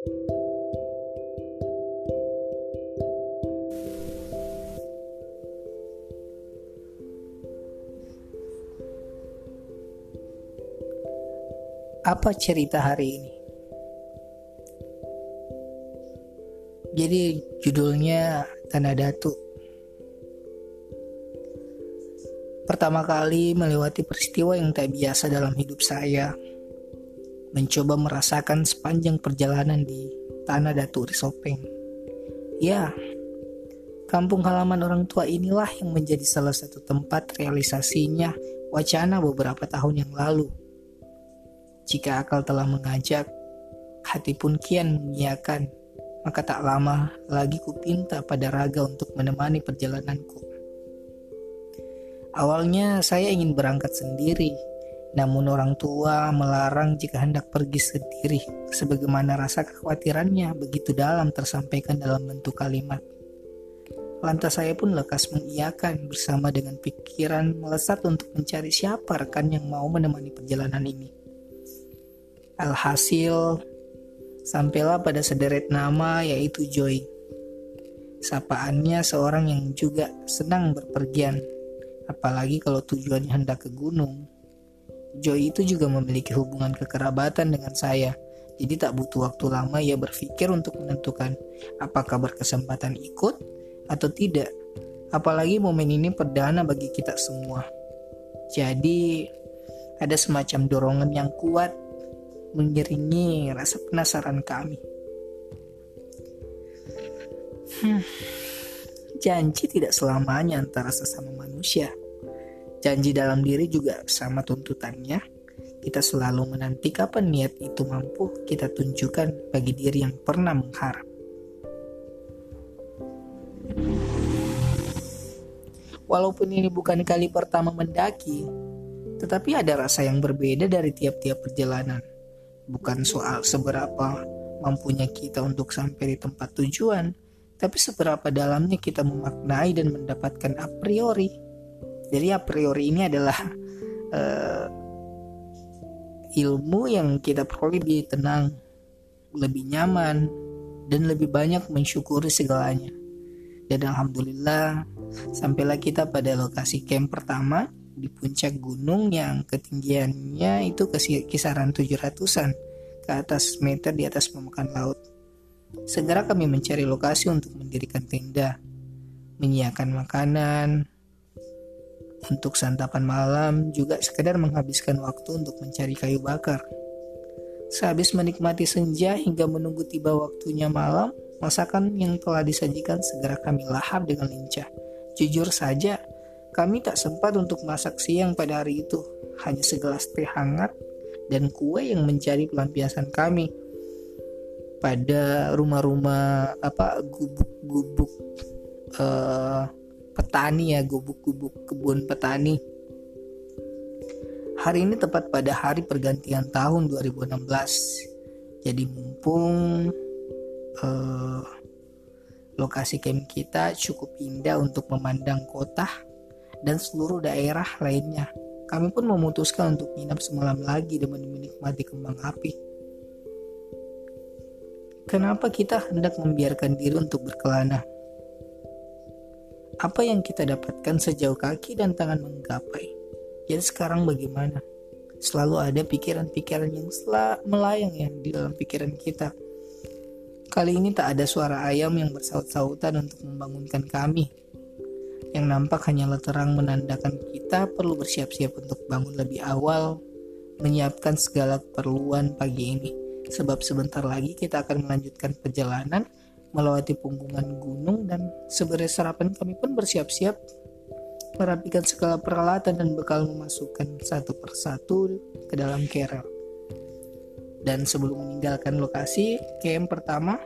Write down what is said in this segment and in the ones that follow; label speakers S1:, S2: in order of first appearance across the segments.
S1: Apa cerita hari ini? Jadi judulnya Tanah Datu. Pertama kali melewati peristiwa yang tak biasa dalam hidup saya. Mencoba merasakan sepanjang perjalanan di Tanah Datu Risopeng. Ya, kampung halaman orang tua inilah yang menjadi salah satu tempat realisasinya wacana beberapa tahun yang lalu. Jika akal telah mengajak, hati pun kian mengiyakan maka tak lama lagi kupinta pada raga untuk menemani perjalananku. Awalnya saya ingin berangkat sendiri, namun orang tua melarang jika hendak pergi sendiri, sebagaimana rasa kekhawatirannya begitu dalam tersampaikan dalam bentuk kalimat. Lantas saya pun lekas mengiyakan bersama dengan pikiran melesat untuk mencari siapa rekan yang mau menemani perjalanan ini. Alhasil, Sampailah pada sederet nama yaitu Joy. Sapaannya seorang yang juga senang berpergian, apalagi kalau tujuannya hendak ke gunung. Joy itu juga memiliki hubungan kekerabatan dengan saya, jadi tak butuh waktu lama ia berpikir untuk menentukan apakah berkesempatan ikut atau tidak. Apalagi momen ini perdana bagi kita semua. Jadi ada semacam dorongan yang kuat mengiringi rasa penasaran kami. Hmm, janji tidak selamanya antara sesama manusia. Janji dalam diri juga sama tuntutannya. Kita selalu menanti kapan niat itu mampu kita tunjukkan bagi diri yang pernah mengharap. Walaupun ini bukan kali pertama mendaki, tetapi ada rasa yang berbeda dari tiap-tiap perjalanan bukan soal seberapa mampunya kita untuk sampai di tempat tujuan, tapi seberapa dalamnya kita memaknai dan mendapatkan a priori. Jadi a priori ini adalah uh, ilmu yang kita peroleh lebih tenang, lebih nyaman, dan lebih banyak mensyukuri segalanya. Dan alhamdulillah sampailah kita pada lokasi camp pertama di puncak gunung yang ketinggiannya itu kisaran 700-an ke atas meter di atas permukaan laut. Segera kami mencari lokasi untuk mendirikan tenda, menyiapkan makanan, untuk santapan malam juga sekedar menghabiskan waktu untuk mencari kayu bakar. Sehabis menikmati senja hingga menunggu tiba waktunya malam, masakan yang telah disajikan segera kami lahap dengan lincah. Jujur saja, kami tak sempat untuk masak siang pada hari itu, hanya segelas teh hangat dan kue yang menjadi pelampiasan kami pada rumah-rumah apa gubuk-gubuk uh, petani ya gubuk-gubuk kebun petani. Hari ini tepat pada hari pergantian tahun 2016. Jadi mumpung uh, lokasi camp kita cukup indah untuk memandang kota dan seluruh daerah lainnya. Kami pun memutuskan untuk menginap semalam lagi demi menikmati kembang api. Kenapa kita hendak membiarkan diri untuk berkelana? Apa yang kita dapatkan sejauh kaki dan tangan menggapai? Jadi sekarang bagaimana? Selalu ada pikiran-pikiran yang melayang ya di dalam pikiran kita. Kali ini tak ada suara ayam yang bersaut-sautan untuk membangunkan kami yang nampak hanyalah terang menandakan kita perlu bersiap-siap untuk bangun lebih awal, menyiapkan segala keperluan pagi ini. Sebab sebentar lagi kita akan melanjutkan perjalanan melewati punggungan gunung dan sebagai sarapan kami pun bersiap-siap merapikan segala peralatan dan bekal memasukkan satu persatu ke dalam kerel. Dan sebelum meninggalkan lokasi camp pertama,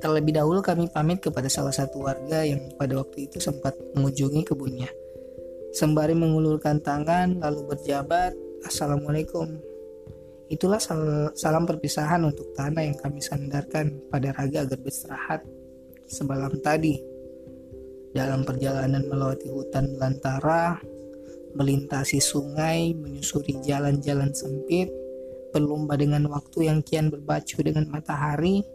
S1: Terlebih dahulu kami pamit kepada salah satu warga yang pada waktu itu sempat mengunjungi kebunnya. Sembari mengulurkan tangan lalu berjabat, Assalamualaikum. Itulah sal salam perpisahan untuk tanah yang kami sandarkan pada raga agar beristirahat semalam tadi. Dalam perjalanan melewati hutan belantara, melintasi sungai, menyusuri jalan-jalan sempit, berlomba dengan waktu yang kian berbacu dengan matahari,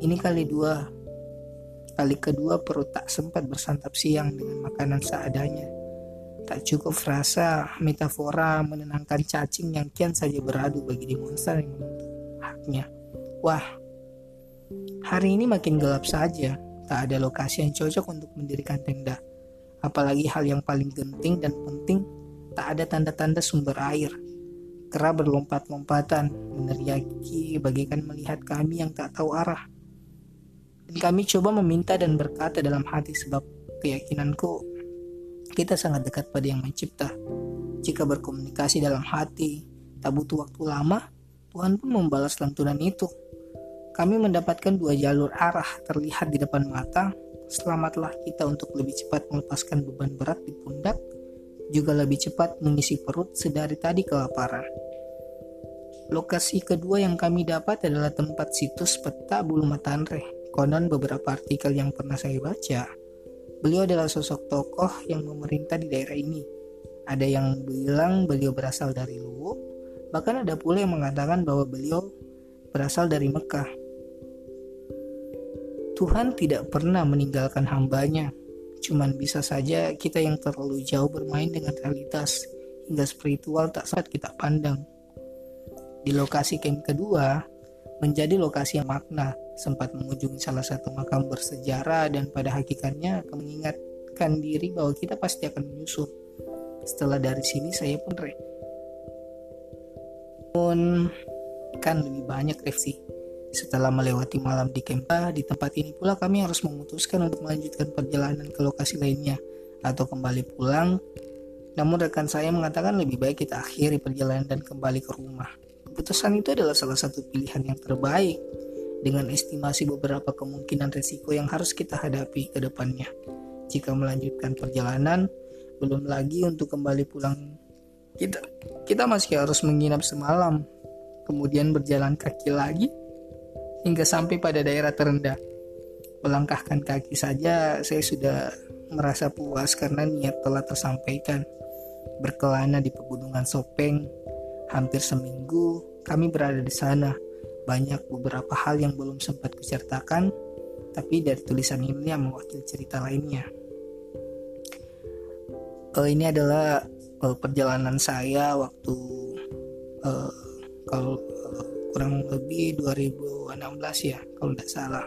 S1: ini kali dua. Kali kedua perut tak sempat bersantap siang dengan makanan seadanya. Tak cukup frasa metafora menenangkan cacing yang kian saja beradu bagi demonstran yang menuntut haknya. Wah, hari ini makin gelap saja. Tak ada lokasi yang cocok untuk mendirikan tenda. Apalagi hal yang paling genting dan penting, tak ada tanda-tanda sumber air. Kera berlompat-lompatan, meneriaki bagaikan melihat kami yang tak tahu arah. Dan kami coba meminta dan berkata dalam hati sebab keyakinanku kita sangat dekat pada yang mencipta. Jika berkomunikasi dalam hati, tak butuh waktu lama, Tuhan pun membalas lantunan itu. Kami mendapatkan dua jalur arah terlihat di depan mata. Selamatlah kita untuk lebih cepat melepaskan beban berat di pundak, juga lebih cepat mengisi perut sedari tadi kelaparan. Lokasi kedua yang kami dapat adalah tempat situs peta Bulu Matanre Konon beberapa artikel yang pernah saya baca, beliau adalah sosok tokoh yang memerintah di daerah ini. Ada yang bilang beliau berasal dari Luwu, bahkan ada pula yang mengatakan bahwa beliau berasal dari Mekah. Tuhan tidak pernah meninggalkan hambanya, cuman bisa saja kita yang terlalu jauh bermain dengan realitas hingga spiritual tak saat kita pandang. Di lokasi camp kedua, menjadi lokasi yang makna, sempat mengunjungi salah satu makam bersejarah dan pada hakikatnya mengingatkan diri bahwa kita pasti akan menyusul. Setelah dari sini saya pun re. Pun kan lebih banyak revisi. Setelah melewati malam di Kempa, di tempat ini pula kami harus memutuskan untuk melanjutkan perjalanan ke lokasi lainnya atau kembali pulang. Namun rekan saya mengatakan lebih baik kita akhiri perjalanan dan kembali ke rumah. Keputusan itu adalah salah satu pilihan yang terbaik dengan estimasi beberapa kemungkinan resiko yang harus kita hadapi ke depannya. Jika melanjutkan perjalanan, belum lagi untuk kembali pulang kita kita masih harus menginap semalam, kemudian berjalan kaki lagi hingga sampai pada daerah terendah. Melangkahkan kaki saja saya sudah merasa puas karena niat telah tersampaikan. Berkelana di pegunungan Sopeng, hampir seminggu kami berada di sana banyak beberapa hal yang belum sempat kuceritakan, tapi dari tulisan ini yang mewakili cerita lainnya. Uh, ini adalah uh, perjalanan saya waktu uh, kalau uh, kurang lebih 2016 ya, kalau tidak salah.